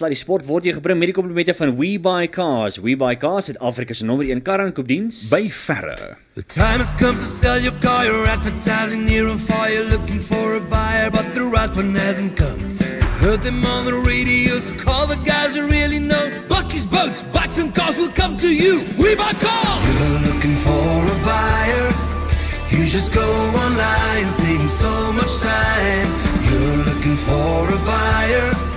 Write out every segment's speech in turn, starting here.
Sluddy Sport word jy gebring met die komplimente van We Buy Cars. We Buy Cars het Afrika se nommer 1 kar aankoopdiens. By verre. The time has come to sell your car. You're advertising near and far. You're looking for a buyer, but the right one hasn't come. Heard them on the radio, so call the guys who really know. Bucky's Boats, Bikes and Cars will come to you. We buy cars. You're looking for a buyer. You just go online, saving so much time. You're looking for a buyer.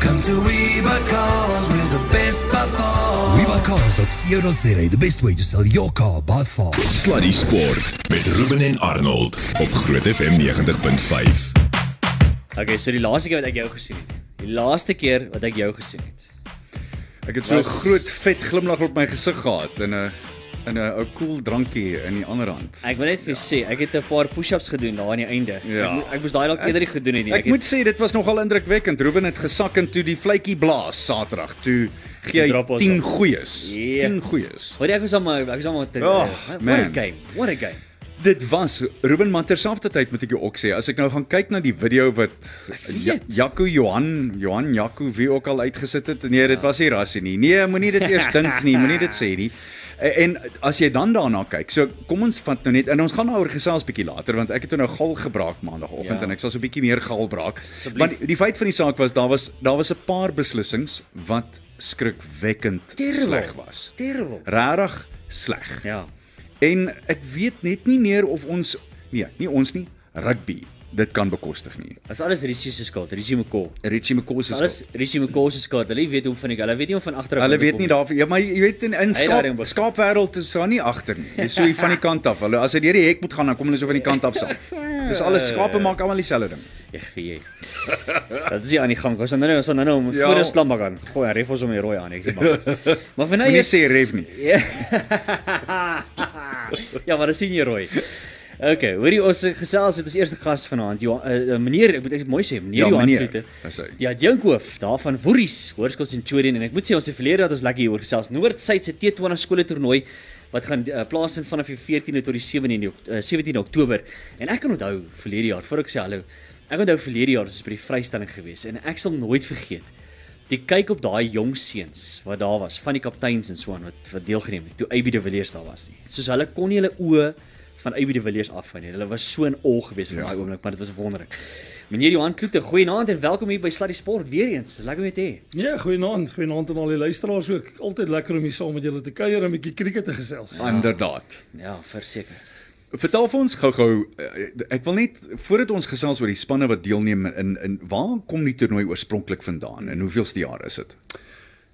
Come to We Buy Cars, we're the best by far. WeBuyCars.co.za, the best way to sell your car by far. Sluddy Sport met Ruben en Arnold op Groot FM 90.5. Okay, so die laaste keer wat ek jou gesien het. Die laaste keer wat ek jou gesien het. Ek het so 'n groot vet glimlag op my gesig gehad en 'n in 'n ou koel drankie in die ander hand. Ek wil net vir jou sê, ek het 'n paar push-ups gedoen daar aan die einde. Ja. Ek, mo- ek moes daai dalk eerder nie gedoen het nie. Ek het, moet sê dit was nogal indrukwekkend. Ruben het gesak en toe die vletjie blaas Saterdag. Toe gee hy Drop ons 10 op. goeies. Ja. 10 goeies. Hoor jy ek was al maar ek was al maar te Oh, what man. a game. What a game. Dit was Ruben maar terselfdertyd moet ek jou ook sê as ek nou gaan kyk na die video wat ja, Jaco Johan Johan Jaco wie ook al uitgesit het nee dit was nie rassie nie nee moenie dit eers dink nie moenie dit sê nie en as jy dan daarna kyk so kom ons vat nou net en ons gaan nou oor gesels bietjie later want ek het nou gal gebraak maandagooggend Ja. en ek sal so 'n bietjie meer gal braak want die, die feit van die saak was daar was daar was 'n paar beslissings wat skrikwekkend Terrible. sleg was Terrible. regtig sleg Ja. En ek weet net nie meer of ons nee, nie ons nie, rugby dit kan bekostig nie. As alles Richie se skuld, Richie McCall. Richie McCaw se Alles skuld. Richie McCall se skuld. Hulle weet hoe van ek. Hulle weet nie hoe van agter Hulle weet nie daarvan. Ja, maar jy weet in, in skaap skaapwêreld is daar nie agter nie. Dis so hier van die kant af. Hulle as dit deur die hek moet gaan, dan kom hulle so van die kant af saam. Dis alles skape maak almal dieselfde ding. Ek gee. Dat is nie aan die gang. Ons nou nou ons nou nou moet Ja. voor 'n slam gaan. Gooi ref ons om die rooi aan. Ek sê maar. Maar vir nou eers- sê ref nie. Ja. maar sien jy rooi. Okay, hoorie ons gesels met ons eerste gas vanaand. Ja, uh, meneer, ek moet ek moet mooi sê, meneer Ja, Johan Kloete. hy. Die adjunkhoof daarvan Woeries, Hoërskool Centurion en ek moet sê ons het verlede dat ons lekker hier oor gesels. Noord-Suid se T20 skole toernooi wat gaan uh, plaasvind vanaf die 14de tot die 17de Ok- uh, 17 Oktober. En ek kan onthou verlede jaar, voor ek sê hallo. Ek onthou verlede jaar was by die vrystelling gewees en ek sal nooit vergeet die kyk op daai jong seuns wat daar was, van die kapteins en so aan wat wat deelgeneem het toe AB de Villiers daar was nie. Soos hulle kon nie hulle oë van AB de Villiers afvang nie. Hulle was so in awe gewees van Ja. daai oomblik, maar dit was wonderlik. Meneer Johan Kloete, goeienaand en welkom hier by Sluddy Sport weer eens. Dis lekker om jou te hê. Ja, goeienaand, goeienaand aan al die luisteraars ook. Altyd lekker om hier saam met julle te kuier en 'n bietjie krieket te gesels. Inderdaad. Ja, verseker. Vertel vir ons gou-gou eh, ek wil net voordat ons gesels oor die spanne wat deelneem in in waar kom die toernooi oorspronklik vandaan en hoeveelste jaar is dit?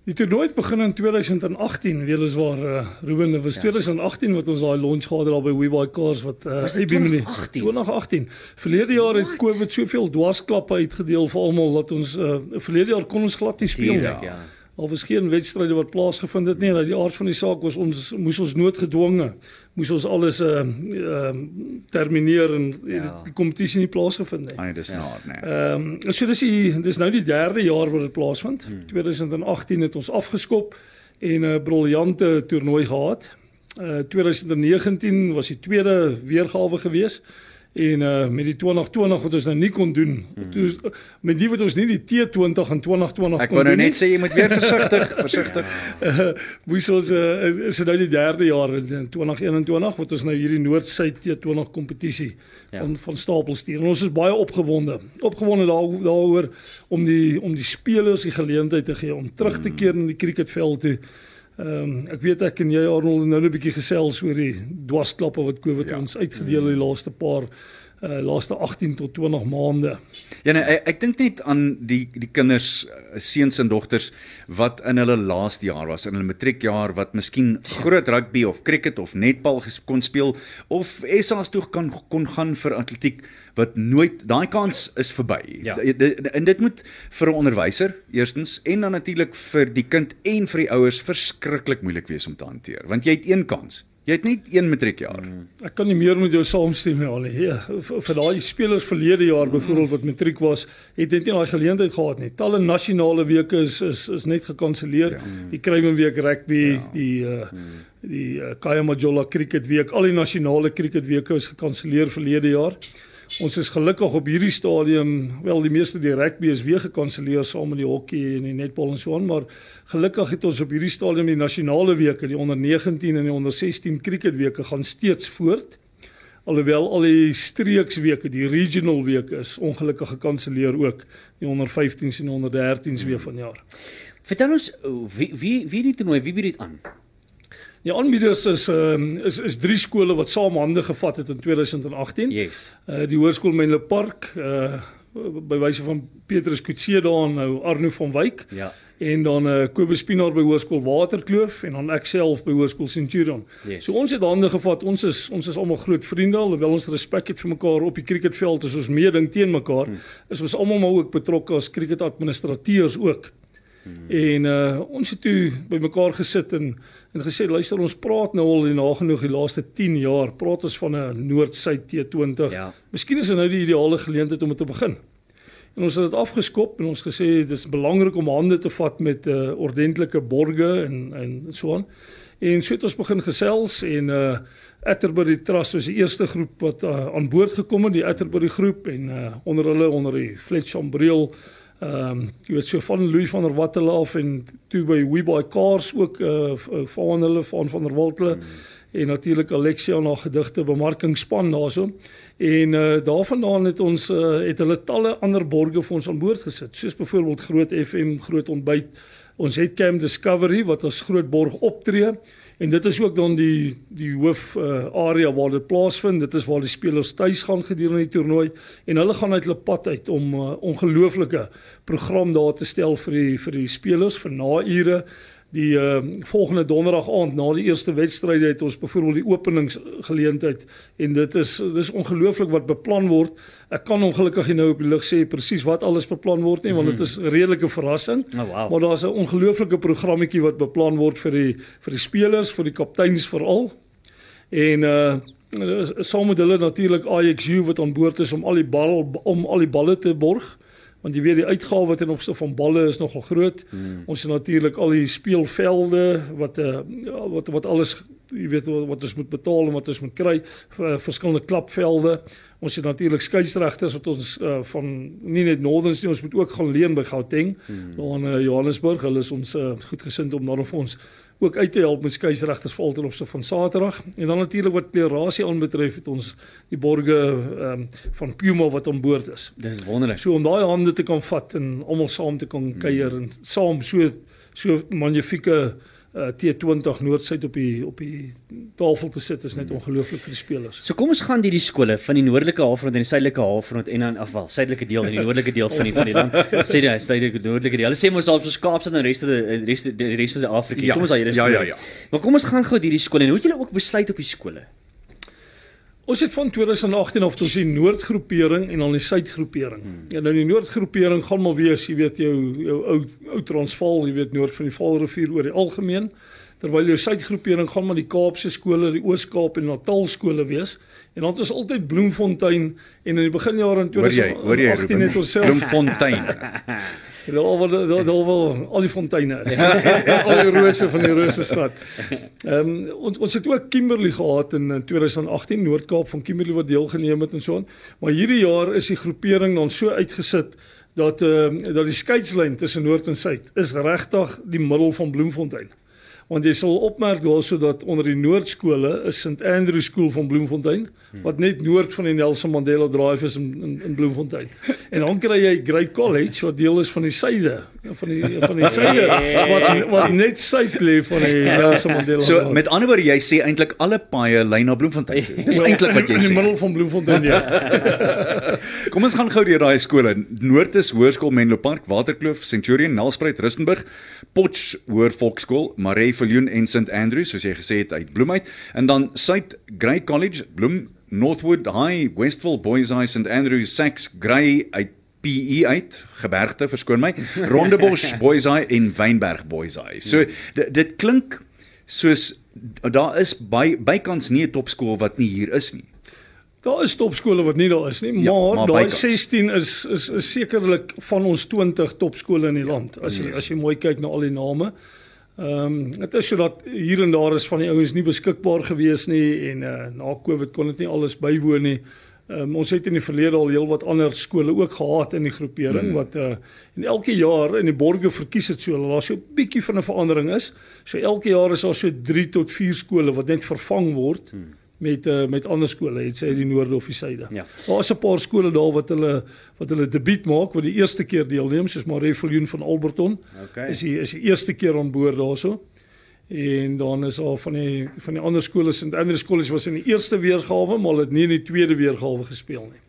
Die toernooi het begin in 2018, weliswaar uh, Ruben, dit was ja. 2018 wat ons daai launch gehad het daar by WeBuy Cars wat uh, Was dit AB Mini- 2018? 2018. Verlede jaar het What? COVID soveel dwarsklappe uitgedeel vir almal dat ons uh, verlede jaar kon ons glad nie speel nie. Ja. Daar was geen wedstryde wat plaasgevind het nie. Dat die aard van die saak was ons moes ons noodgedwonge moes ons alles ehm uh, uh, termineer en ja. Die kompetisie nie plaasgevind nie. Ai, dis ja. naar, nee. Ehm um, so dis die dis nou die derde jaar wat dit plaasvind. Hmm. 2018 het ons afgeskop en 'n briljante toernooi gehad. Uh 2019 was die tweede weergawe gewees en uh met die 2020 wat ons nou nie kon doen. Hmm. Toe met die wat ons nie die T20 in 2020 Ek kon wou nou doen nie, net sê jy moet weer versigtig, versigtig. uh, moes ons uh, is dit nou die derde jaar in 2021 wat ons nou hierdie Noord-Suid T20 kompetisie Ja. van van stapel stuur. En ons is baie opgewonde. Opgewonde daar daaroor om die om die spelers die geleentheid te gee om terug te keer in die cricketveld toe. Ehm um, ek weet ek en jy Arnold het nou 'n bietjie gesels oor die dwarsklappe wat COVID Ja. ja. ons uitgedeel het die laaste paar uh laaste 18 tot 20 maande. Ja nee, ek, ek dink net aan die die kinders, eh, seuns en dogters wat in hulle laaste jaar was, in hulle matriekjaar wat miskien groot rugby of cricket of netbal kon speel of SA's toe kan kon gaan vir atletiek wat nooit daai kans is verby. Ja. En dit moet vir 'n onderwyser eerstens en dan natuurlik vir die kind en vir die ouers verskriklik moeilik wees om te hanteer, want jy het een kans. Jy het net een matriekjaar. Mm. Ek kan nie meer met jou saamstem nie, Ali. Ja, vir, vir daai spelers verlede jaar byvoorbeeld wat matriek was, het net nie daai geleentheid gehad nie. Talle nasionale weke is is is net gekanselleer. Ja. Die Kruimenweek rugby, ja. die uh die uh, Khaya Majola cricket week, al die nasionale cricket weke is gekanselleer verlede jaar. Ons is gelukkig op hierdie stadium, wel die meeste die rugby is weer gekanselleer saam met die hokkie en die netbal en so aan, maar gelukkig het ons op hierdie stadium die nasionale weke, die onder 19 en die onder 16 cricketweke gaan steeds voort. Alhoewel al die streeksweke, die regional weke is ongelukkig gekanselleer ook, die onder 15s en onder 13s weer vanjaar. Vertel ons wie wie wie die toernooi, wie bied dit aan? Die aanbieders is um, is is drie skole wat saam hande gevat het in 2018. Yes. Uh die Hoërskool Menlo Park, uh by wyse van Petrus Kutse daar nou Arno van Wyk Ja. en dan uh Kobus Pinaar by Hoërskool Waterkloof en dan ek self by Hoërskool Centurion. Yes. So ons het hande gevat. Ons is ons is almal groot vriende alhoewel ons respek het vir mekaar op die cricketveld is ons meeding teen mekaar. Hmm. Is ons almal maar ook betrokke as cricketadministrateurs ook. Hmm. En uh ons het toe by mekaar gesit en en gesê luister ons praat nou al en nagenoeg die laaste 10 jaar praat ons van 'n Noord-Suid T20. Ja. Miskien is dit nou die ideale geleentheid om dit te begin. En ons het dit afgeskop en ons gesê dit is belangrik om hande te vat met uh ordentlike borge en en so aan. En so het ons begin gesels en uh Atterbury Trust was die eerste groep wat uh, aan boord gekom het, die Atterbury groep en uh onder hulle onder die Fletchambreel ehm um, jy weet so van Louis van der Walt af en toe by Webuy Cars ook uh van hulle van van der Walt mm. en natuurlik Alexia na gedigte bemarkingsspan daarso. En uh daarvandaan het ons uh, het hulle talle ander borge vir ons aan boord gesit, soos byvoorbeeld Groot FM, Groot Ontbyt. Ons het Cam Discovery wat as groot borg optree en dit is ook dan die die hoof uh, area waar dit plaasvind. Dit is waar die spelers tuis gaan gedurende die toernooi en hulle gaan uit hulle pad uit om uh, ongelooflike program daar te stel vir die vir die spelers vir naure. Die uh, volgende donderdag aand na die eerste wedstryd het ons byvoorbeeld die openingsgeleentheid en dit is dis ongelooflik wat beplan word. Ek kan ongelukkig nie nou op die lig sê presies wat alles beplan word nie want dit is 'n redelike verrassing. Oh, wow. Maar daar's 'n ongelooflike programmetjie wat beplan word vir die vir die spelers, vir die kapteins veral. En uh saam met hulle natuurlik IXU wat aan boord is om al die bal om al die balle te borg want jy weet die uitgawe ten opsigte van balle is nogal groot. Hmm. Ons het natuurlik al die speelvelde wat uh wat wat alles jy weet wat, wat ons moet betaal en wat ons moet kry uh, verskillende klapvelde. Ons het natuurlik skeieregters wat ons uh, van nie net Northerns nie, ons moet ook gaan leen by Gauteng. Daar in uh, Johannesburg, hulle is ons uh, goedgesind om daar vir ons ook uit te help met skeieregters vir altyd opste van Saterdag. En dan natuurlik wat klerasie aanbetref het ons die borge um, van Puma wat aan boord is. Dis wonderlik. So om daai hande te kan vat en almal saam te kan kuier en saam so so magnifieke uh, T20 Noord-Suid op die op die tafel te sit is net ongelooflik vir die spelers. So kom ons gaan deur die skole van die noordelike halfrond en die suidelike halfrond en dan afwel, suidelike deel en die noordelike deel van die van die land. Sê jy, suidelike noordelike deel. Hulle sê mos al so Kaapstad en die res van die res die res van Suid-Afrika. Ja, Kom ons daai hele ja, ja, ja. Maar kom ons gaan gou deur die skole en hoe het julle ook besluit op die skole? Ons het van 2018 af tot die Noordgroepering en dan die Suidgroepering. Hmm. Ja, nou die Noordgroepering gaan maar wees, jy weet jou jou ou ou Transvaal, jy weet noord van die Vaalrivier oor die algemeen. Terwyl jou Suidgroepering gaan maar die Kaapse skole, die Oos-Kaap en Natal skole wees. En dan het ons altyd Bloemfontein en in die beginjare in Hoor jy, hoor jy 2018 het ons self Bloemfontein. Daar waar daar daar waar al die fonteine is. al die rose van die Rosestad. Ehm um, ons ons het ook Kimberley gehad in, in 2018 Noord-Kaap van Kimberley wat deelgeneem het en so aan. Maar hierdie jaar is die groepering dan so uitgesit dat ehm uh, dat die skeidslyn tussen Noord en Suid is regtig die middel van Bloemfontein. Want jy sal opmerk daarso dat onder die Noordskole is St Andrew School van Bloemfontein wat net noord van die Nelson Mandela Drive is in in, in Bloemfontein. En dan kry jy Grey College wat deel is van die suide van die van die suide wat wat net suid lê van die Nelson Mandela. So Drive. met ander woorde jy sê eintlik alle paaie lei na Bloemfontein. Dis eintlik wat jy in die sê. middel van Bloemfontein ja. Kom ons gaan gou deur daai skole. Noord is Hoërskool Menlo Park, Waterkloof, Centurion, Nelspruit, Rustenburg, Potch Hoër Volksskool, Maree Viljoen en St Andrews, soos jy gesê het uit Bloem uit. En dan Suid Grey College, Bloem, Northwood High, Westville Boys High, St Andrews, Sax Grey uit PE uit, Gebergte, verskoon my, Rondebosch Boys High en Wynberg Boys High. So dit, dit klink soos daar is by bykans nie 'n topskool wat nie hier is nie. Daar is topskole wat nie daar is nie, Ja, maar, maar daai bykans. 16 is is is sekerlik van ons 20 topskole in die land as jy as jy mooi kyk na al die name. Ehm um, dit is sodat hier en daar is van die ouens nie beskikbaar gewees nie en uh, na Covid kon dit nie alles bywoon nie. Um, ons het in die verlede al heelwat ander skole ook gehad in die groepering mm. wat uh en elke jaar in die borge verkies dit so dat daar so 'n bietjie van 'n verandering is. So elke jaar is daar so 3 tot 4 skole wat net vervang word. Mm met uh, met ander skole het sy die noorde of die suide. Ja. Daar is 'n paar skole daar wat hulle wat hulle debuut maak wat die eerste keer deelneem soos Marie Viljoen van Alberton. Okay. Is die is die eerste keer aan boord daarso. En dan is al van die van die ander skole St Andrews College was in die eerste weergawe maar het nie in die tweede weergawe gespeel nie.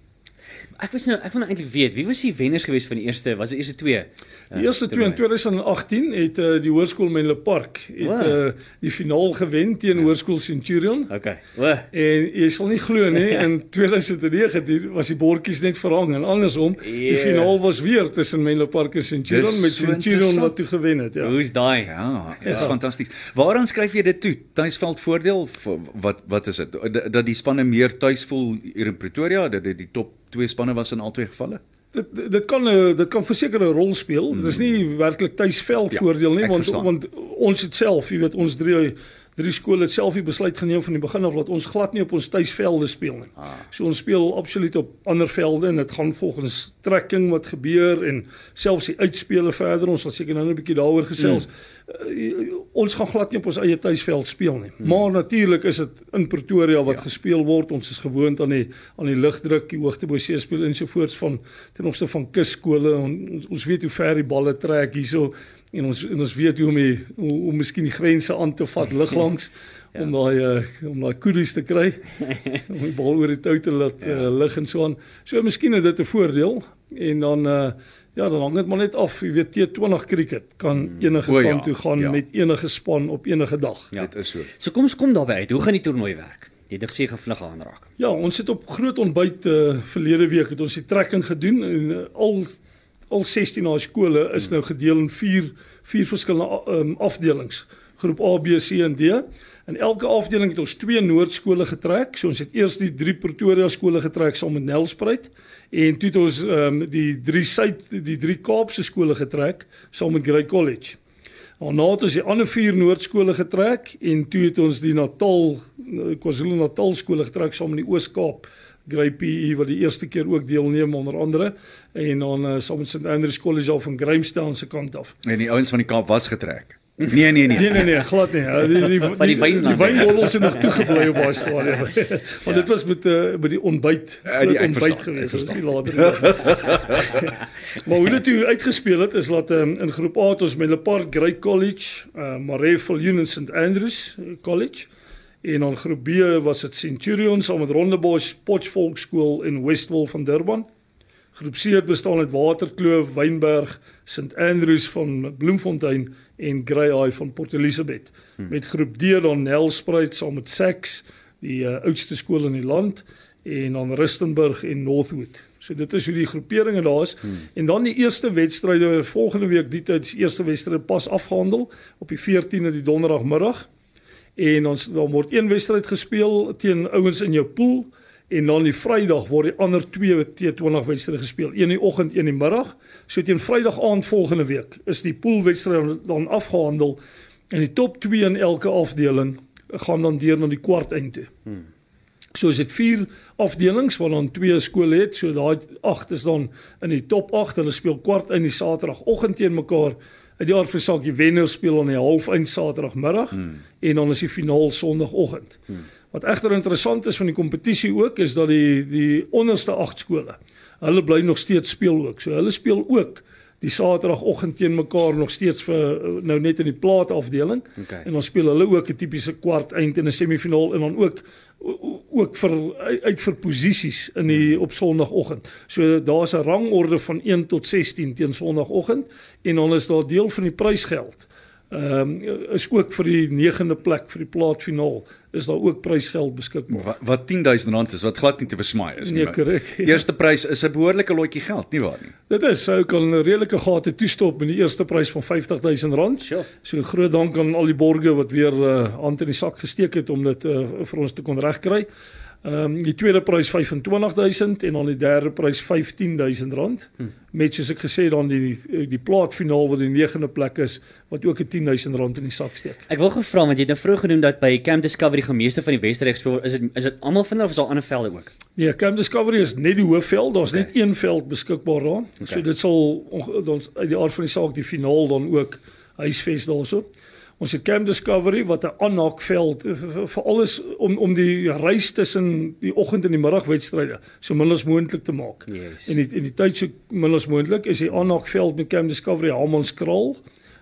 Ek was nou ek wil nou eintlik weet, wie was die wenners gewees van die eerste? Was die eerste twee? Die eerste twee in 2018 het uh, die hoërskool Menlo Park het Wow. uh, die finaal gewen teen Hoërskool Centurion. Okay. O, En jy sal nie glo nie in 2019 was die bordjies net verhang en andersom die Ja. finaal was weer tussen Menlo Park en Centurion Dis met so Centurion wat toe gewen het ja. hoe's daai? Ja, dit is fantasties. Waaraan skryf jy dit toe? Tuisveld voordeel wat wat is dit? Dat- Dat die spanne meer tuis voel hier in Pretoria, dat dit die top 2 spanne was in albei gevalle? Dit dit kan 'n dit kan verseker 'n rol speel. Dit is nie werklik tuisveld Ja, voordeel nie want verstaan. want ons het self, jy weet ons drie drie skole het self die besluit geneem van die begin af dat ons glad nie op ons tuisvelde speel nie. Ah. So ons speel absoluut op ander velde en dit gaan volgens trekking wat gebeur en selfs die uitspele verder. Ons sal seker nou 'n bietjie daaroor gesels. Mm. Uh, ons gaan glad nie op ons eie tuisveld speel nie. Mm. Maar natuurlik is dit in Pretoria wat ja. gespeel word. Ons is gewoond aan die aan die lugdruk, die hoogte bo see speel ensovoorts van ten opsigte van kusskole. Ons ons weet hoe ver die balle trek hierso en ons en ons weet hoe om die, hoe, om miskien die grense aan te vat liglangs ja. om daai uh, om daai koedies te kry om die bal oor die tou te laat ja. uh, lig en so aan. So miskien is dit 'n voordeel en dan uh, ja, dan hang dit maar net af. Jy weet T20 cricket kan enige O, ja, kant toe gaan ja. met enige span op enige dag. Ja. Dit is so. So kom ons kom daarby uit. Hoe gaan die toernooi werk? Jy het gesê vinnig aanraak. Ja, ons het op groot ontbyt uh, verlede week het ons die trekking gedoen en uh, al al 16 daai skole is nou gedeel in 4 vier verskillende um, afdelings. Groep A, B, C en D. In elke afdeling het ons twee noordskole getrek. So ons het eers die drie Pretoria skole getrek saam met Nelspruit en toe het ons um, die drie suid die drie Kaapse skole getrek saam met Grey College. Daarna het ons die ander vier Noordskole getrek en toe het ons die Natal KwaZulu-Natal skole getrek saam met die Oos-Kaap Grey PE wat die eerste keer ook deelneem onder andere en dan uh, saam met St Andrews College af van Grahamstown se kant af. En die ouens van die Kaap was getrek. Nee nee nee. Nee nee nee, glad nie. Ja, Die die die, die die, wynbottels het nog toegebly op daai stadium. Want dit was met uh, met die ontbyt, Ja, die- ontbyt verstaan, geweest. ek Dit is nie later nie. maar hoe dit uitgespeel het is dat um, in groep A het ons met Lepart Grey College, uh, Mareville Union St Andrews uh, College en dan groep B was dit Centurion saam met Rondebosch Potchefstroom Skool in Westville van Durban. Groep C het bestaan uit Waterkloof, Wynberg, St Andrews van Bloemfontein en Greyeye van Port Elizabeth. Hmm. Met groep D dan Nelspruit saam met Sax, die uh, oudste skool in die land en dan Rustenburg en Northwood. So dit is hoe die groeperinge daar is. Hmm. En dan die eerste wedstryde volgende week die tyd, die eerste wedstryd pas afgehandel op die 14de die donderdagmiddag. En ons dan word een wedstryd gespeel teen ouens in jou pool en dan die Vrydag word die ander twee T20 wedstryde gespeel. Een in die oggend, een in die middag. So teen Vrydag aand volgende week is die poolwedstryde dan afgehandel en die top 2 in elke afdeling gaan dan deur na die kwart eind toe. Hmm. So is dit vier afdelings waar dan twee skole het. So daai 8 is dan in die top 8. Hulle speel kwart in die Saterdagoggend teen mekaar. In die aard vir saak die wenner speel aan die halfeind Saterdagmiddag hmm. en dan is die finaal Sondagoggend. Hmm. Wat egter interessant is van die kompetisie ook is dat die die onderste 8 skole, hulle bly nog steeds speel ook. So hulle speel ook die Saterdagoggend teen mekaar nog steeds vir nou net in die plaat afdeling. Okay. En dan speel hulle ook 'n tipiese kwart eind en 'n semifinaal en dan ook ook vir uit vir posisies in die op Sondagoggend. So daar's 'n rangorde van 1 tot 16 teen Sondagoggend en dan is daar deel van die prysgeld. Ehm um, is ook vir die 9de plek vir die plaatfinaal is daar ook prysgeld beskikbaar. Wat, wat 10000 rand is wat glad nie te versmaai is nie. Nee, korrek. Die eerste prys is 'n behoorlike lotjie geld, nie waar nie? Dit is sou kan 'n redelike gate toestop met die eerste prys van R50000 rand. Sure. So groot dank aan al die borgers wat weer uh, hand in die sak gesteek het om dit uh, vir ons te kon regkry. Ehm um, die tweede prys 25000 en dan die derde prys 15000 rand. Hmm. Met soos ek gesê dan die die, die plaatfinaal wat die negende plek is wat ook 'n 10000 rand in die sak steek. Ek wil gevra want jy het nou vroeg genoem dat by Camp Discovery gemeeste van die Westerreg speel is dit is dit almal van hulle of is daar ander velde ook? Nee, Camp Discovery is net die hoofveld, daar's okay. net een veld beskikbaar daar. Okay. So dit sal ons uit die aard van die saak die finaal dan ook huisves daarso. Ons het Camp Discovery wat 'n aanhaakveld vir alles om om die reis tussen die oggend en die middagwedstryde so min as moontlik te maak. Yes. En die en die tyd so min as moontlik is die aanhaakveld met Camp Discovery Hamonskraal.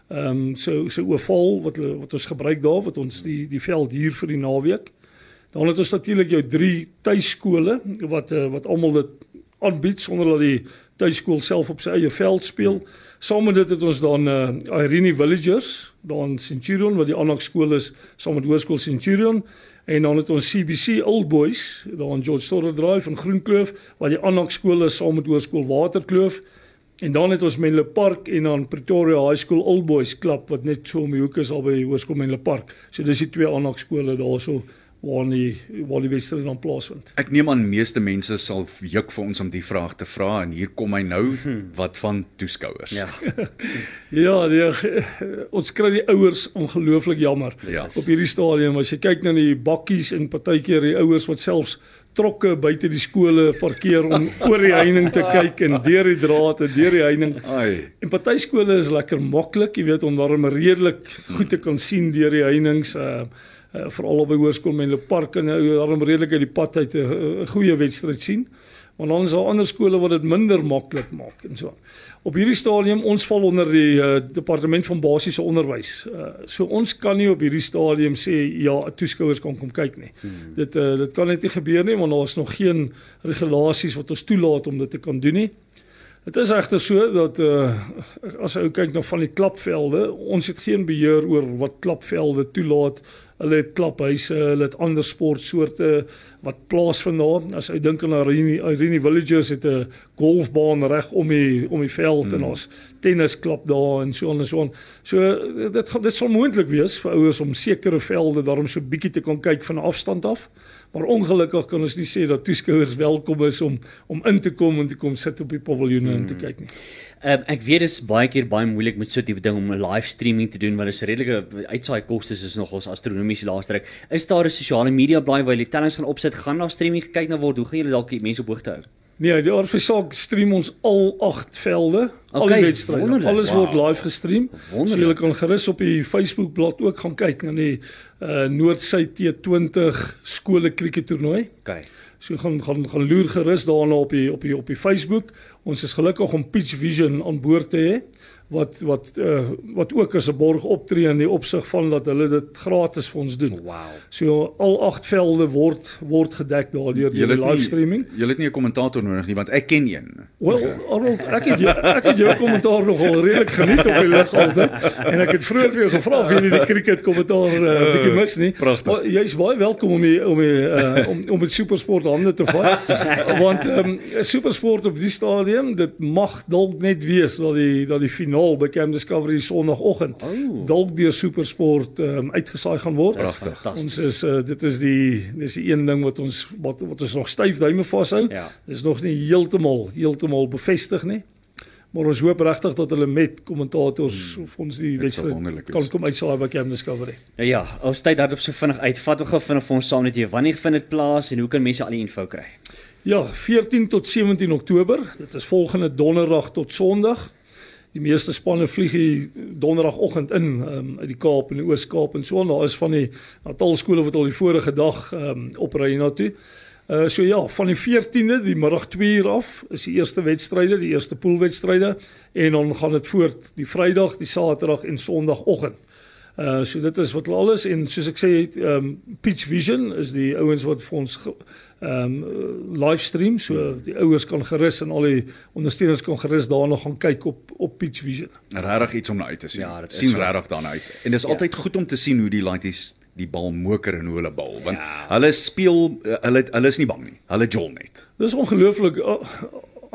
Ehm um, so so oval wat wat ons gebruik daar wat ons die die veld hier vir die naweek. Dan het ons natuurlik jou drie tuiskole wat uh, wat almal dit aanbied sonder dat die tuiskool self op sy eie veld speel. Saam met dit het ons dan uh, Irene Villagers, dan Centurion wat die aanhak skool is, saam met Hoërskool Centurion en dan het ons CBC Old Boys, dan George Storer Drive van Groenkloof wat die aanhak skool is saam met Hoërskool Waterkloof. En dan het ons Menlo Park en dan Pretoria High School Old Boys klub wat net so om die hoek is al by Hoërskool Menlo Park. So dis die twee aanhak skole daarso waar die waar die wedstryd dan plaasvind. Ek neem aan meeste mense sal juk vir ons om die vraag te vra en hier kom hy nou hmm. wat van toeskouers. Ja. ja, die, ons kry die ouers ongelooflik jammer ja. op hierdie stadium as jy kyk na die bakkies en partykeer die ouers wat selfs trokke buite die skole parkeer om oor die heining te kyk en deur die draad en deur die heining. Ai. En party skole is lekker maklik, jy weet om daarom redelik goed te kan sien deur die heininge. Uh, uh, veral op by hoërskool hulle park en uh, daarom redelik uit die pad uit 'n uh, goeie wedstryd sien. Maar dan is daar ander skole wat dit minder maklik maak en so. Op hierdie stadium ons val onder die uh, departement van basiese onderwys. Uh, so ons kan nie op hierdie stadium sê ja, toeskouers kan kom kyk nie. Hmm. Dit uh, dit kan net nie gebeur nie want daar is nog geen regulasies wat ons toelaat om dit te kan doen nie. Dit is egter so dat uh, as jy kyk na van die klapvelde, ons het geen beheer oor wat klapvelde toelaat Hulle het klaphuise, hulle het ander sportsoorte wat plaasvind daar. As jy dink aan Irene, Irene Villages het 'n golfbaan reg om die om die veld hmm. en ons tennisklub daar en so en so. So dit dit sal moontlik wees vir ouers om sekere velde daarom so bietjie te kan kyk van afstand af. Maar ongelukkig kan ons nie sê dat toeskouers welkom is om om in te kom en te kom sit op die paviljoene hmm. en te kyk nie. Um, ek weet dit is baie keer baie moeilik met so 'n tipe ding om 'n live streaming te doen want dit is redelike uitsaai kostes is nogals astronomies laaste ruk. Is daar 'n sosiale media blaai waar jy tellings gaan opsit, gaan daar streaming gekyk na word? Hoe gaan julle dalk die mense op hoogte hou? Nee, die Orfisak stream ons al 8 velde, okay, al die wedstryde. Alles wow. word live gestream. Wonderlik. So jy kan gerus op die Facebook bladsy ook gaan kyk na die uh Noord-Suid T20 skole krieket toernooi. Okay. So gaan gaan gaan loer gerus daarna op die op die op die Facebook. Ons is gelukkig om Pitch Vision aan boord te hê wat wat uh, wat ook as 'n borg optree in die opsig van dat hulle dit gratis vir ons doen. Wow. So al agt velde word word gedek daardeur deur die livestreaming. Jy het nie 'n kommentator nodig nie want ek ken een. Wel, Arnold, ek het jou, ek het jou kommentaar nogal redelik geniet op die lig altyd en ek het vroeër vir jou gevra of jy nie die cricket kommentaar 'n uh, bietjie mis nie. Maar jy's baie welkom om die, om die, uh, om om met supersport hande te vat want um, supersport op die stadium dit mag dalk net wees dat die dat die finaal by Camp Discovery Sondagoggend oh. dalk deur SuperSport um, uitgesaai gaan word. Pragtig. Ons is uh, dit is die dis die een ding wat ons wat, wat ons nog styf duime vashou. Ja. Dis nog nie heeltemal heeltemal bevestig nie. Maar ons hoop regtig dat hulle met kommentators hmm. of ons die wedstryd kan kom uitsaai by Camp Discovery. Ja, ja, ons tyd daarop so vinnig uit. Vat gou vinnig vir ons saam net hier wanneer vind dit plaas en hoe kan mense al die info kry? Ja, 14 tot 17 Oktober. Dit is volgende donderdag tot Sondag. Die meeste spanne vlieg hier donderdagoggend in um, uit die Kaap en die Oos-Kaap en so en daar is van die Natal skole wat al die vorige dag um, opry na toe. Uh so ja, van die 14de, die middag 2 uur af, is die eerste wedstryde, die eerste poolwedstryde en dan gaan dit voort die Vrydag, die Saterdag en Sondagoggend. Uh so dit is wat alles en soos ek sê, ehm um, Pitch Vision is die ouens wat vir ons ehm um, livestream so die ouers kan gerus en al die ondersteuners kan gerus daarna gaan kyk op op Pitch Vision. Regtig iets om na uit te sien. Ja, sien so. regtig daarna uit. En dis ja. altyd goed om te sien hoe die laities die bal moker en hoe hulle bal want ja. hulle speel hulle hulle is nie bang nie. Hulle jol net. Dis ongelooflik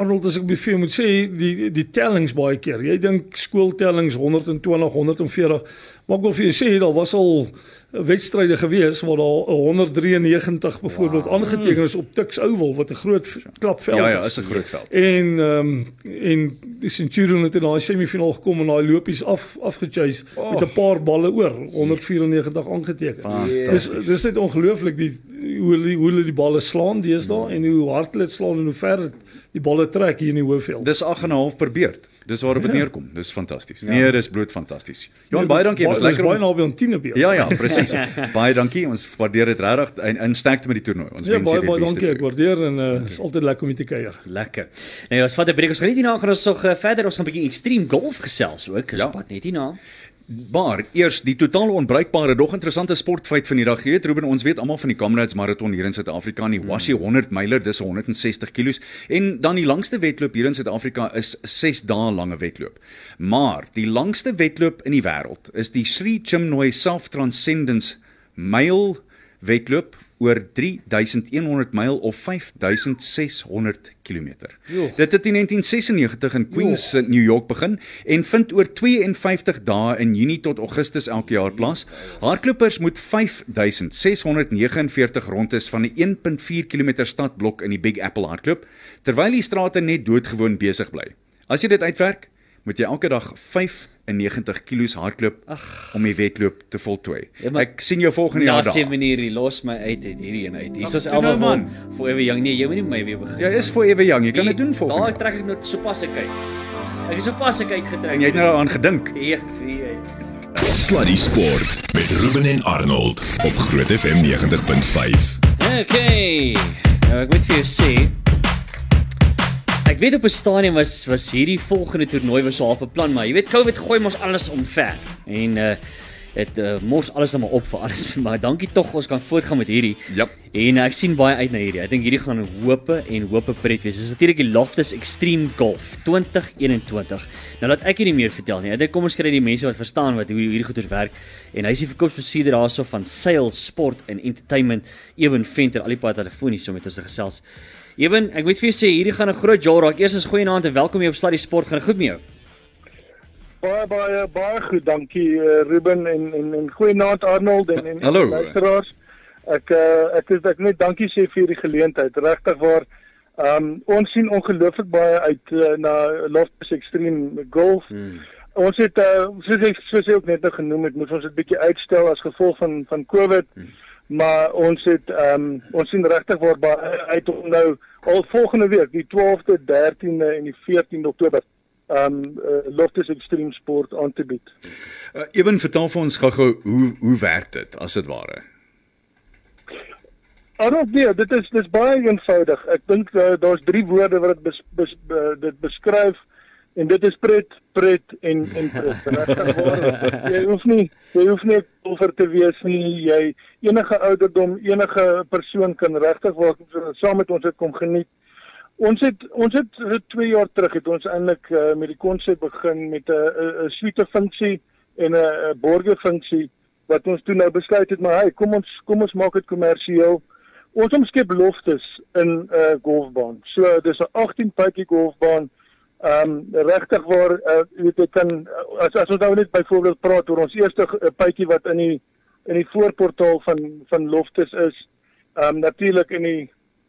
Arnold as ek by vir moet sê die die tellings baie keer. Jy dink skooltellings 120, 140. Maar ek wil vir jou sê daar was al wedstryde gewees waar daar 193 byvoorbeeld aangeteken is op Tuks Oval wat 'n groot klapveld Ja ja, is 'n groot veld. En ehm um, en die Centurion het in daai semifinaal gekom en daai lopies af afgechase oh. met 'n paar balle oor 194 aangeteken. Dis dis net ongelooflik die hoe hulle hoe hulle die balle slaan deesdae mm. en hoe hard hulle dit slaan en hoe ver die balle trek hier in die hoofveld. Dis 8 en 'n half per beurt. Dis waar dit ja. neerkom. Dis fantasties. Ja. Nee, dis bloot fantasties. Johan, baie dankie. Was lekker baie naby aan 10 beurt. Ja ja, presies. baie dankie. Ons waardeer dit regtig en insterkte met die toernooi. Ons ja, wens baie baie dankie. Ek waardeer en uh, is altyd lekker om te kuier. Lekker. Nou, ons vat 'n breek. Ons gaan net hierna gaan ons nog uh, verder. Ons gaan 'n bietjie extreme golf gesels ook. Ons ja. pad net hierna. Maar eers die totaal onbruikbare dog interessante sportfeit van die dag. Jy weet Ruben, ons weet almal van die Comrades marathon hier in Suid-Afrika, die Washi 100 myler, dis 160 kg en dan die langste wedloop hier in Suid-Afrika is 6 dae lange wedloop. Maar die langste wedloop in die wêreld is die Sri Chinmoy Self Transcendence myl wedloop oor 3100 myl of 5600 km. Dit het in 1996 in Queens, jo. New York begin en vind oor 52 dae in Junie tot Augustus elke jaar plaas. Hardlopers moet 5649 rondes van 'n 1.4 km stadblok in die Big Apple hardloop terwyl die strate net doodgewoon besig bly. As jy dit uitwerk, moet jy elke dag 95 kg hardloop Ach. om die wedloop te voltooi. Ja, ek sien jou volgende jaar daar. Ja, sien meneer, los my uit uit hierdie een uit. Hier is almal nou, man, forever young. Nee, jy moet nie my weer begin. Ja, is forever young. Jy kan dit doen volgende. Daar trek ek nou sopas ek uit. Ek is sopas ek uitgetrek. En jy het nou daaraan gedink. Ja, nee. Sluddy Sport met Ruben en Arnold op Groot FM 90.5. Okay. Nou ek moet vir jou sê Ek weet op 'n stadium was was hierdie volgende toernooi was half beplan, maar jy weet COVID gooi mos alles omver. En uh dit uh, mors alles net op vir alles, maar dankie tog ons kan voortgaan met hierdie. Ja. En uh, ek sien baie uit na hierdie. Ek dink hierdie gaan hope en hope pret wees. Dis natuurlik die Loftus Extreme Golf 2021. Nou laat ek nie meer vertel nie. Ek dink kom ons kry die mense wat verstaan wat hoe hierdie goeie werk. En hy is die verkoopsbestuurder daarso van Sail Sport and Entertainment, Ewen Venter, al die pad telefonies so met ons gesels. Eben, ek moet vir jou sê hierdie gaan 'n groot jaar raak. Eers is goeienaand en welkom hier op Sluddy Sport. Gaan goed met jou? Baie baie baie goed, dankie uh, Ruben en en en goeienaand Arnold en en Hallo. luisteraars. Ek uh, ek is ek net dankie sê vir hierdie geleentheid. Regtig waar ehm um, ons sien ongelooflik baie uit uh, na Loftus Extreme Golf. Hmm. Ons het uh, soos ek soos ek ook net nou genoem het, moet ons dit bietjie uitstel as gevolg van van COVID. Hmm. Maar ons het ehm um, ons sien regtig waar baie uit om nou al volgende week die 12de, 13de en die 14de Oktober um uh, Loftus Extreme Sport aan te bied. Uh, Eben vertel vir ons gou-gou hoe hoe werk dit as dit ware? Arnold, nee, dit is dis baie eenvoudig. Ek dink uh, daar's drie woorde wat dit bes, bes, uh, dit beskryf en dit is pret, pret en en pret. En jy hoef nie jy hoef nie oor te wees nie. Jy enige ouderdom, enige persoon kan regtig waar saam met ons dit kom geniet. Ons het ons het 2 jaar terug het ons eintlik uh, met die konsep begin met 'n 'n suite funksie en 'n borge funksie wat ons toe nou besluit het maar hey, kom ons kom ons maak dit kommersieel. Ons omskep loftes in 'n uh, golfbaan. So dis 'n 18 puitjie golfbaan Ehm um, regtig waar uh, weet ek kan as as ons nou net byvoorbeeld praat oor ons eerste uh, pypie wat in die in die voorportaal van van Loftus is. Ehm um, natuurlik in die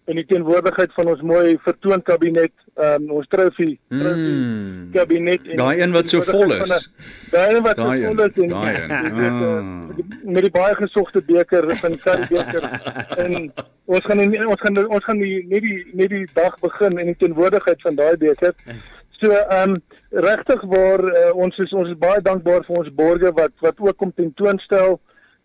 in die teenwoordigheid van ons mooi vertoonkabinet, ehm um, ons trofee mm. kabinet daai een wat so vol is. Daai een wat so vol is en daai een ah. met die baie gesogte beker van Curry beker en ons gaan ons gaan ons gaan nie net die net die dag begin in die teenwoordigheid van daai beker. So ehm um, regtig waar uh, ons is ons is baie dankbaar vir ons borgers wat wat ook kom tentoonstel.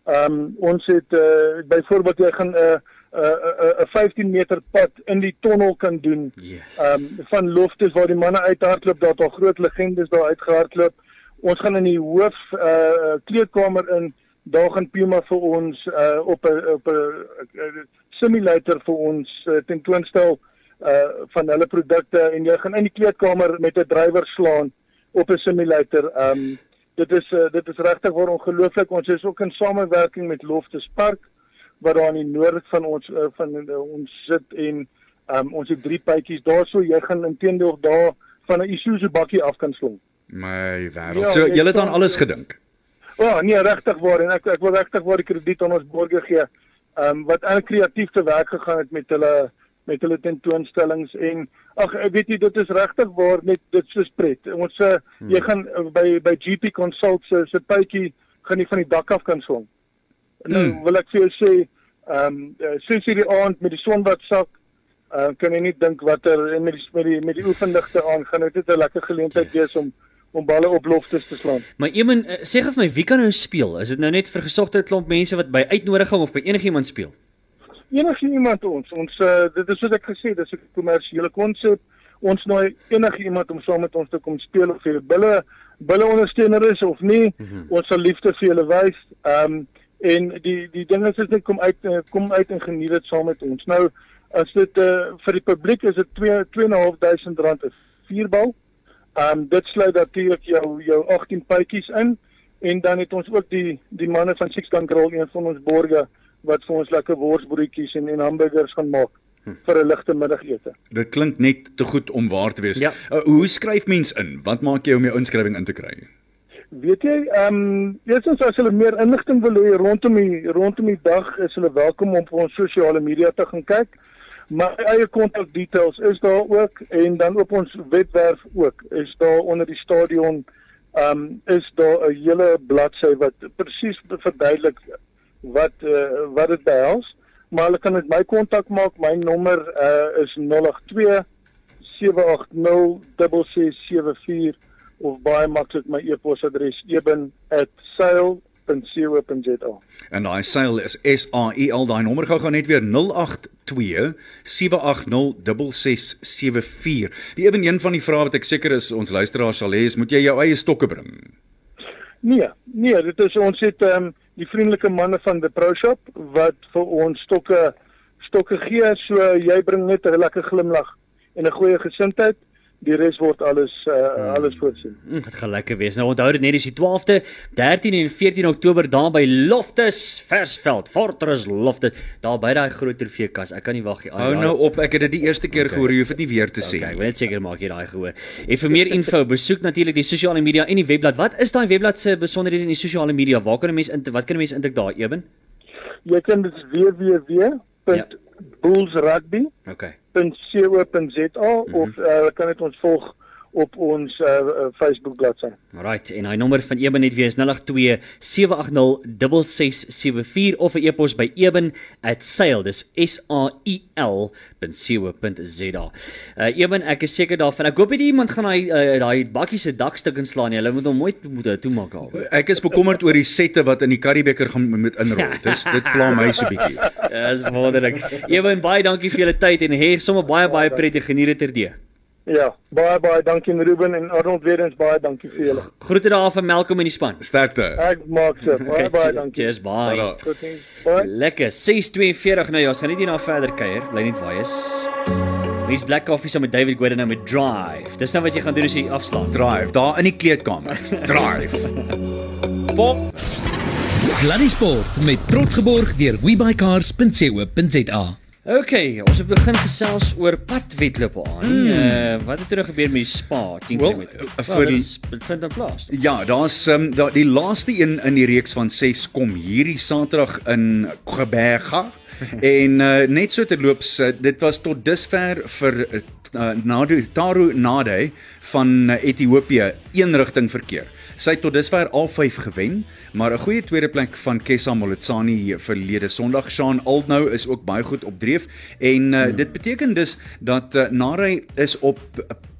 Ehm um, ons het uh, byvoorbeeld jy gaan 'n uh, 'n 'n 15 meter pad in die tonnel kan doen. Ehm yes. um, van loftes waar die manne uithardloop, daar het al groot legendes daar uitgehardloop. Ons gaan in die hoof uh kleedkamer in. Daar gaan Puma vir ons uh op 'n op 'n simulator vir ons uh, tentoonstel uh van hulle produkte en jy gaan in die kleedkamer met 'n drywer slaan op 'n simulator. Um dit is uh, dit is regtig waar ongelooflik. Ons is ook in samewerking met Loftus Park wat daar in die noord van ons uh, van uh, ons sit en Um ons het drie pypies daarso. Jy gaan intedeel daar van 'n Isuzu bakkie af kan slong. My wêreld. Ja, so jy het aan alles gedink. O, oh, nee, regtig waar en ek ek wil regtig waar die krediet aan ons borgers gee. Um wat eintlik kreatief te werk gegaan het met hulle met hulle tentoonstellings en ag ek weet jy dit is regtig waar net dit so pret. Ons uh, hmm. jy gaan uh, by by GP Consult se se pypie gaan jy van die dak af kan swing. Nou Hmm. wil ek vir jou sê, ehm um, uh, sinds hierdie aand met die son wat sak, uh, kan jy nie dink watter en met die met die met die oefendigte aan gaan dit net 'n lekker geleentheid wees om om balle op loftes te slaan. Maar Eamon, uh, sê gou vir my, wie kan nou speel? Is dit nou net vir gesogte klomp mense wat by uitnodiging of by enigiemand speel? Enige iemand ons ons uh, dit is wat ek gesê dis 'n kommersiële konsep. Ons nooi enige iemand om saam met ons te kom speel of jy bulle bulle ondersteuner is of nie. Mm -hmm. Ons sal liefde vir julle wys. Ehm um, en die die ding is net kom uit uh, kom uit en geniet dit saam met ons. Nou as dit uh, vir die publiek is dit 2 2.500 rand 'n vierbal. Ehm um, dit sluit natuurlik jou jou 18 pypies in en dan het ons ook die die manne van Sixtan Grill een van ons borge wat vir ons lekker worsbroodjies en en hamburgers gaan maak vir 'n ligte middagete. Dit klink net te goed om waar te wees. Ja. Uh, hoe skryf mens in? Wat maak jy om jou inskrywing in te kry? Weet jy, ehm um, eerstens as hulle meer inligting wil hê rondom die rondom die dag, is hulle welkom om op ons sosiale media te gaan kyk. My eie kontak details is daar ook en dan op ons webwerf ook is daar onder die stadion ehm um, is daar 'n hele bladsy wat presies verduidelik wat uh, wat dit behels. Maar hulle kan met my kontak maak. My nommer uh, is 082 780 6674 of baie maklik my e-posadres eben@sail.co.za. En daai seil is S A I L. Daai nommer gou gou net weer 082 780 6674. Die ewen een van die vrae wat ek seker is ons luisteraars sal hê is moet jy jou eie stokke bring. Nee, nee, dit is ons het ehm um, die vriendelike manne van the Pro Shop wat vir ons stokke stokke gee. So jy bring net 'n lekker glimlag en 'n goeie gesindheid. Die res word alles uh, alles voorsien. Dit gaan lekker wees. Nou onthou dit net dis die 12de, 13 en 14 Oktober daar by Loftus Versveld, Fortress Loftus, daar by daai groot trofeekas. Ek kan nie wag nie. Hou nou op, ek het dit die eerste keer gehoor, jy hoef dit nie weer te sê Okay, ek wil net seker maak jy daai gehoor. En vir meer info, besoek natuurlik die sosiale media en die webblad. Wat is daai webblad se besonderhede in die sosiale media? Waar kan 'n mens in wat kan 'n mens intik daar, Eben? Jy kan dit www.bullsrugby Okay. .co.za of uh, kan dit ons volg op ons uh, Facebook bladsy. Alright, en hy nommer van Eben net weer is 082 780 6674 of 'n e-pos by eben@sail, dis S A I L .co.za. Uh Eben, ek is seker daarvan. Ek hoop nie iemand gaan daai uh, daai bakkie se dakstuk inslaan nie. Hulle moet hom mooi moet toemaak al. Ek is bekommerd oor die sette wat in die Currybeker gaan moet inrol. Dis dit pla my so bietjie. Dis wonderlik. Eben, baie dankie vir julle tyd en hê sommer baie baie prettig geniet dit terdee. Ja, baie baie dankie Ruben en Arnold weer eens baie dankie vir julle. Groete daar van Malcolm in die span. Sterkte. Ek maak so. Baie Okay, baie dankie. Cheers, bye. Totsiens. Baie Lekker. 6:42 nou ja, ons gaan net hierna verder kuier. Bly net waar jy is. Hier's Black Coffee saam met David Gordon nou met Drive. Dis nou wat jy gaan doen as jy afslaan. Drive daar in die kleedkamer. Drive. Vol Sluddy Sport met trots geborg deur webycars.co.za. Okay, ons het begin gesels oor padwedlope aan. Mm. Uh wat het er gebeur met die spa 10 Wel, km? uh, vir die- dit vind in plaas. Ja, daar's um, da, die laaste een in die reeks van 6 kom hierdie Saterdag in Gqeberha. en uh, net so terloops, uh, dit was tot dusver vir uh, Nadu Taru Nade van uh, Ethiopië een rigting verkeer. Sy het tot dusver al 5 gewen, maar 'n goeie tweede plek van Kessa Moletsani verlede Sondag. Sean Aldnou is ook baie goed op dreef en uh, dit beteken dus dat uh, Nare is op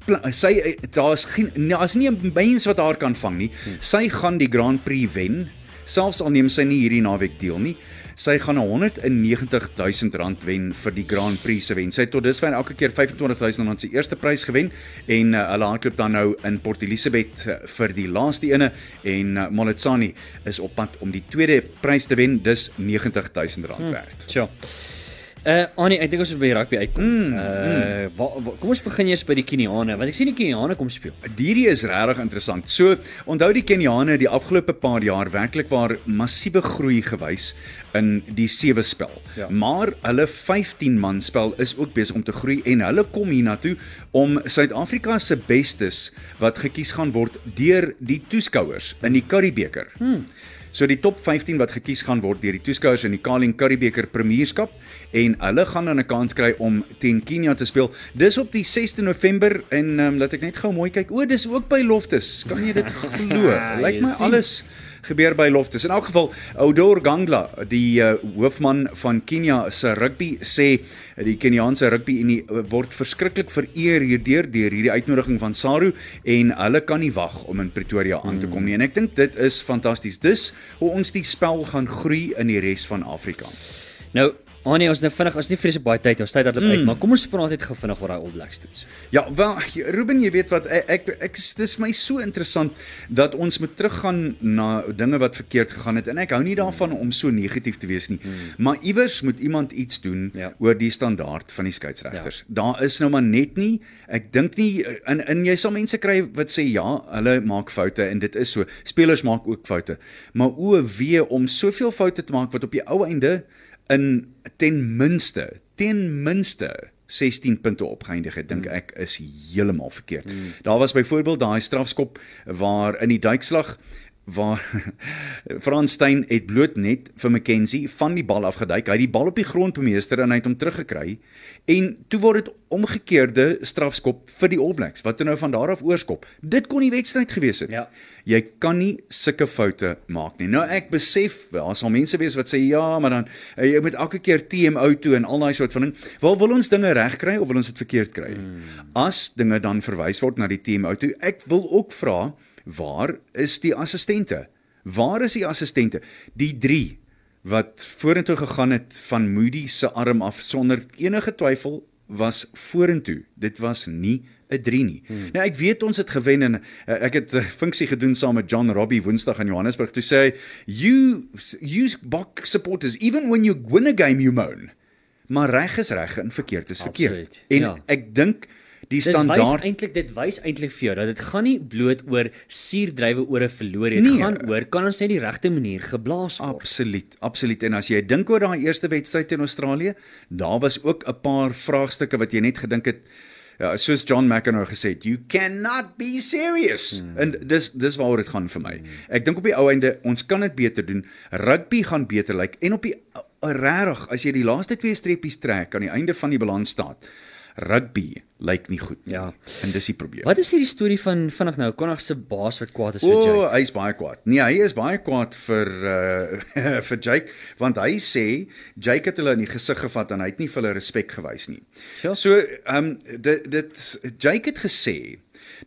pla- sy daar's geen daar's nie 'n mens wat haar kan vang nie. Sy gaan die Grand Prix wen, selfs al neem sy nie hierdie naweek deel nie. Sy gaan 190 000 rand wen vir die Grand Prix se wen. Sy het tot dusver elke keer 25 000 rand se eerste prys gewen en uh, hulle hardloop dan nou in Port Elizabeth uh, vir die laaste ene en uh, Moletsani is op pad om die tweede prys te wen, dis 90 000 rand werd. Sjoe. Uh Annie, ek dink ons moet by rugby uitkom. Mm, uh wa, wa, kom ons begin eers by die Keniane, want ek sien die Keniane kom speel. Hierdie is regtig interessant. So, onthou die Keniane die afgelope paar jaar werklik waar massiewe groei gewys in die sewe spel. Ja. Maar hulle 15 man spel is ook besig om te groei en hulle kom hiernatoe om Suid-Afrika se bestes wat gekies gaan word deur die toeskouers in die Curriebeeker. Hmm. So die top 15 wat gekies gaan word deur die toeskouers in die Carling Curriebeeker Premierskap en hulle gaan dan 'n kans kry om teen Kenia te speel. Dis op die 6de November en um, laat ek net gou mooi kyk. O, dis ook by Loftus. Kan jy dit glo? Lyk my alles gebeur by Loftus. In elk geval, Odor Gangla, die uh, hoofman van Kenia se rugby sê die Keniaanse rugby unie uh, word verskriklik vereer hierdeur deur hierdie uitnodiging van Saru en hulle kan nie wag om in Pretoria aan te kom nie. En ek dink dit is fantasties. Dis hoe ons die spel gaan groei in die res van Afrika. Nou, Annie, ons nou vinnig, ons het nie vreeslik baie tyd, ons tyd dat loop uit, maar kom ons praat net gou vinnig oor daai All Blacks toets. Ja, wel Ruben, jy weet wat ek ek, ek dis my so interessant dat ons moet teruggaan na dinge wat verkeerd gegaan het en ek hou nie daarvan om so negatief te wees nie. Maar iewers moet iemand iets doen Ja. oor die standaard van die skeieregters. Daar is nou maar net nie, ek dink nie in in jy sal mense kry wat sê ja, hulle maak foute en dit is so. Spelers maak ook foute. Maar o wee om soveel foute te maak wat op die ou einde in ten minste, ten minste 16 punte opgeëindig het, dink ek is heeltemal verkeerd. Mm. Daar was byvoorbeeld daai strafskop waar in die duikslag waar Frans Steyn het bloot net vir McKenzie van die bal afgeduik. Hy het die bal op die grond bemeester en hy het hom teruggekry. En toe word dit omgekeerde strafskop vir die All Blacks wat nou van daar af oorskop. Dit kon die wedstryd gewees het. Ja. Jy kan nie sulke foute maak nie. Nou ek besef, daar sal mense wees wat sê ja, maar dan eh, jy moet elke keer TMO toe en al daai soort van ding. Wel wil ons dinge regkry of wil ons dit verkeerd kry? Hmm. As dinge dan verwys word na die TMO toe, ek wil ook vra, waar is die assistente? Waar is die assistente? Die 3 wat vorentoe gegaan het van Moody se arm af sonder enige twyfel was vorentoe. Dit was nie 'n 3 nie. Hmm. Nou ek weet ons het gewen en uh, ek het 'n uh, funksie gedoen saam met John Robbie Woensdag in Johannesburg. Toe sê hy, "You you Bok supporters even when you win a game you moan." Maar reg is reg en verkeerd is verkeerd. Absoluut, En ja. ek dink die Dit wys standaard eintlik dit wys eintlik vir jou dat dit gaan nie bloot oor suurdrywe oor 'n verloor nie. Dit Nee. gaan oor kan ons net die regte manier geblaas word. Absoluut, absoluut. En as jy dink oor daai eerste wedstryd in Australië, daar was ook 'n paar vraagstukke wat jy net gedink het Ja, soos John McEnroe gesê het, you cannot be serious. Hmm. En dis dis waaroor dit gaan vir my. Ek dink op die ou einde ons kan dit beter doen. Rugby gaan beter lyk en op die uh, regtig as jy die laaste twee streppies trek aan die einde van die balans staat. Rugby lyk nie goed nie. Ja. En dis die probleem. Wat is hierdie storie van vinnig nou Konag se baas wat kwaad is vir O, Jake? oh, hy's baie kwaad. Nee, hy is baie kwaad vir uh vir Jake want hy sê Jake het hulle in die gesig gevat en hy het nie vir hulle respek gewys nie. Ja. So, ehm um, dit dit Jake het gesê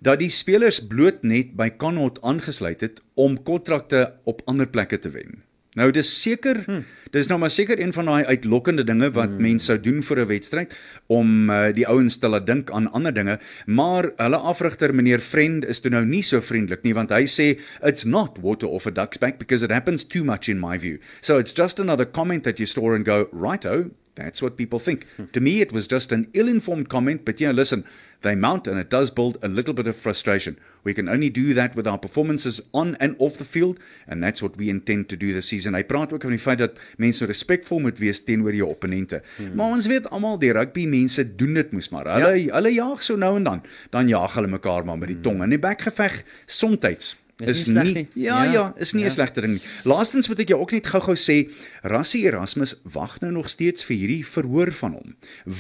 dat die spelers bloot net by Connaught aangesluit het om kontrakte op ander plekke te wen. Nou dis seker, hmm. dis nou maar seker een van daai uitlokkende dinge wat hmm. mense sou doen vir 'n wedstryd om uh, die ouens te laat dink aan ander dinge, maar hulle afrigter meneer Friend is toe nou nie so vriendelik nie want hy sê it's not water off a duck's back because it happens too much in my view. So it's just another comment that you store and go, righto, That's what people think. To me, it was just an ill informed comment, but yeah, listen, they mount and it does build a little bit of frustration. We can only do that with our performances on and off the field, and that's what we intend to do this season. Hy praat ook van die feit dat mense respekvol moet wees teenoor jou opponente. Hmm. Maar ons weet almal die rugby mense doen dit mos maar. Hulle ja. hulle jaag so nou en dan, dan jaag hulle mekaar maar met die tong in die bekgeveg soms Is is nie nie nie. ja Ja, ja, is nie 'n ja. slegte ding nie. Laastens moet ek jou ook net gou-gou sê, Rassie Erasmus wag nou nog steeds vir hierdie verhoor van hom.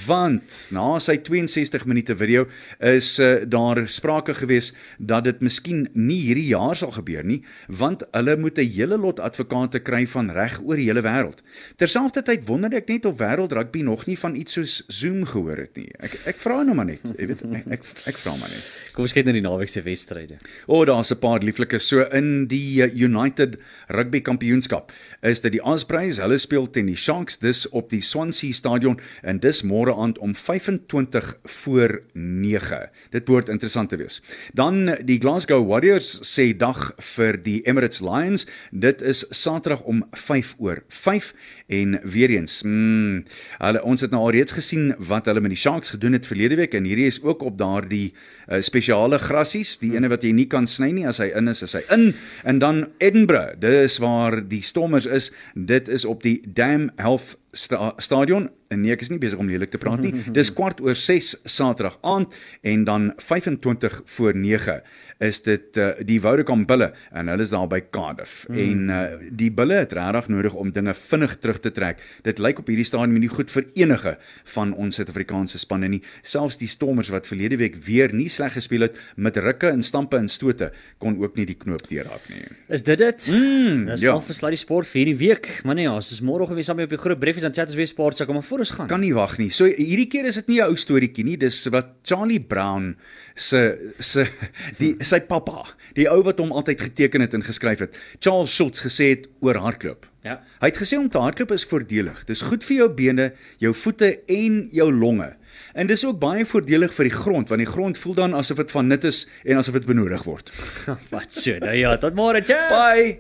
Want na sy 62 minute video is uh, daar sprake gewees dat dit miskien nie hierdie jaar sal gebeur nie, want hulle moet 'n hele lot advokate kry van reg oor die hele wêreld. Terselfdertyd wonder ek net of wêreld rugby nog nie van iets soos Zoom gehoor het nie. Ek ek vra nou maar net, jy weet, ek ek, ek vra maar net. Kom ons kyk na die naweek se wedstryde. O, oh, daar's 'n paar lieflike is. So in die uh, United Rugby Kampioenskap is dit die Ospreys. Hulle speel teen die Sharks dis op die Swansea Stadion en dis môre aand om 25 voor 9. Dit behoort interessant te wees. Dan die Glasgow Warriors sê dag vir die Emirates Lions. Dit is Saterdag om 5 oor 5 en weer eens. Mm, hulle ons het nou al reeds gesien wat hulle met die Sharks gedoen het verlede week en hierdie is ook op daardie uh, spesiale grassies, die ene wat jy nie kan sny nie as hy in is, is hy in. En dan Edinburgh, dis waar die Stormers is. Dit is op die Dam Health sta stadion. En nee, ek is nie besig om lelik te praat nie. Dis kwart oor 6 Saterdag aand en dan 25 voor 9 is dit uh, die Vodacom bulle en hulle is daar by Cardiff. Mm. En uh, die bulle het regtig nodig om dinge vinnig terug te trek. Dit lyk op hierdie stadium nie goed vir enige van ons Suid-Afrikaanse spanne nie. Selfs die Stormers wat verlede week weer nie sleg gespeel het met rukke en stampe en stote kon ook nie die knoop deurhak nie. Is dit dit? Mm, Dis ja. al vir Sluddy Sport vir hierdie week. Maar nee, ons is môre weer saam op die groot briefies aan chat as weer sport, so kom maar voor ons gaan. kan nie wag nie. So hierdie keer is dit nie 'n ou storieetjie nie, dis wat Charlie Brown se se die sy pappa, die ou wat hom altyd geteken het en geskryf het, Charles Schultz gesê het oor hardloop. Ja. Hy het gesê om te hardloop is voordelig. Dis goed vir jou bene, jou voete en jou longe. En dis ook baie voordelig vir die grond want die grond voel dan asof dit van nut is en asof dit benodig word. Wat so. Nou ja, tot môre. Bye.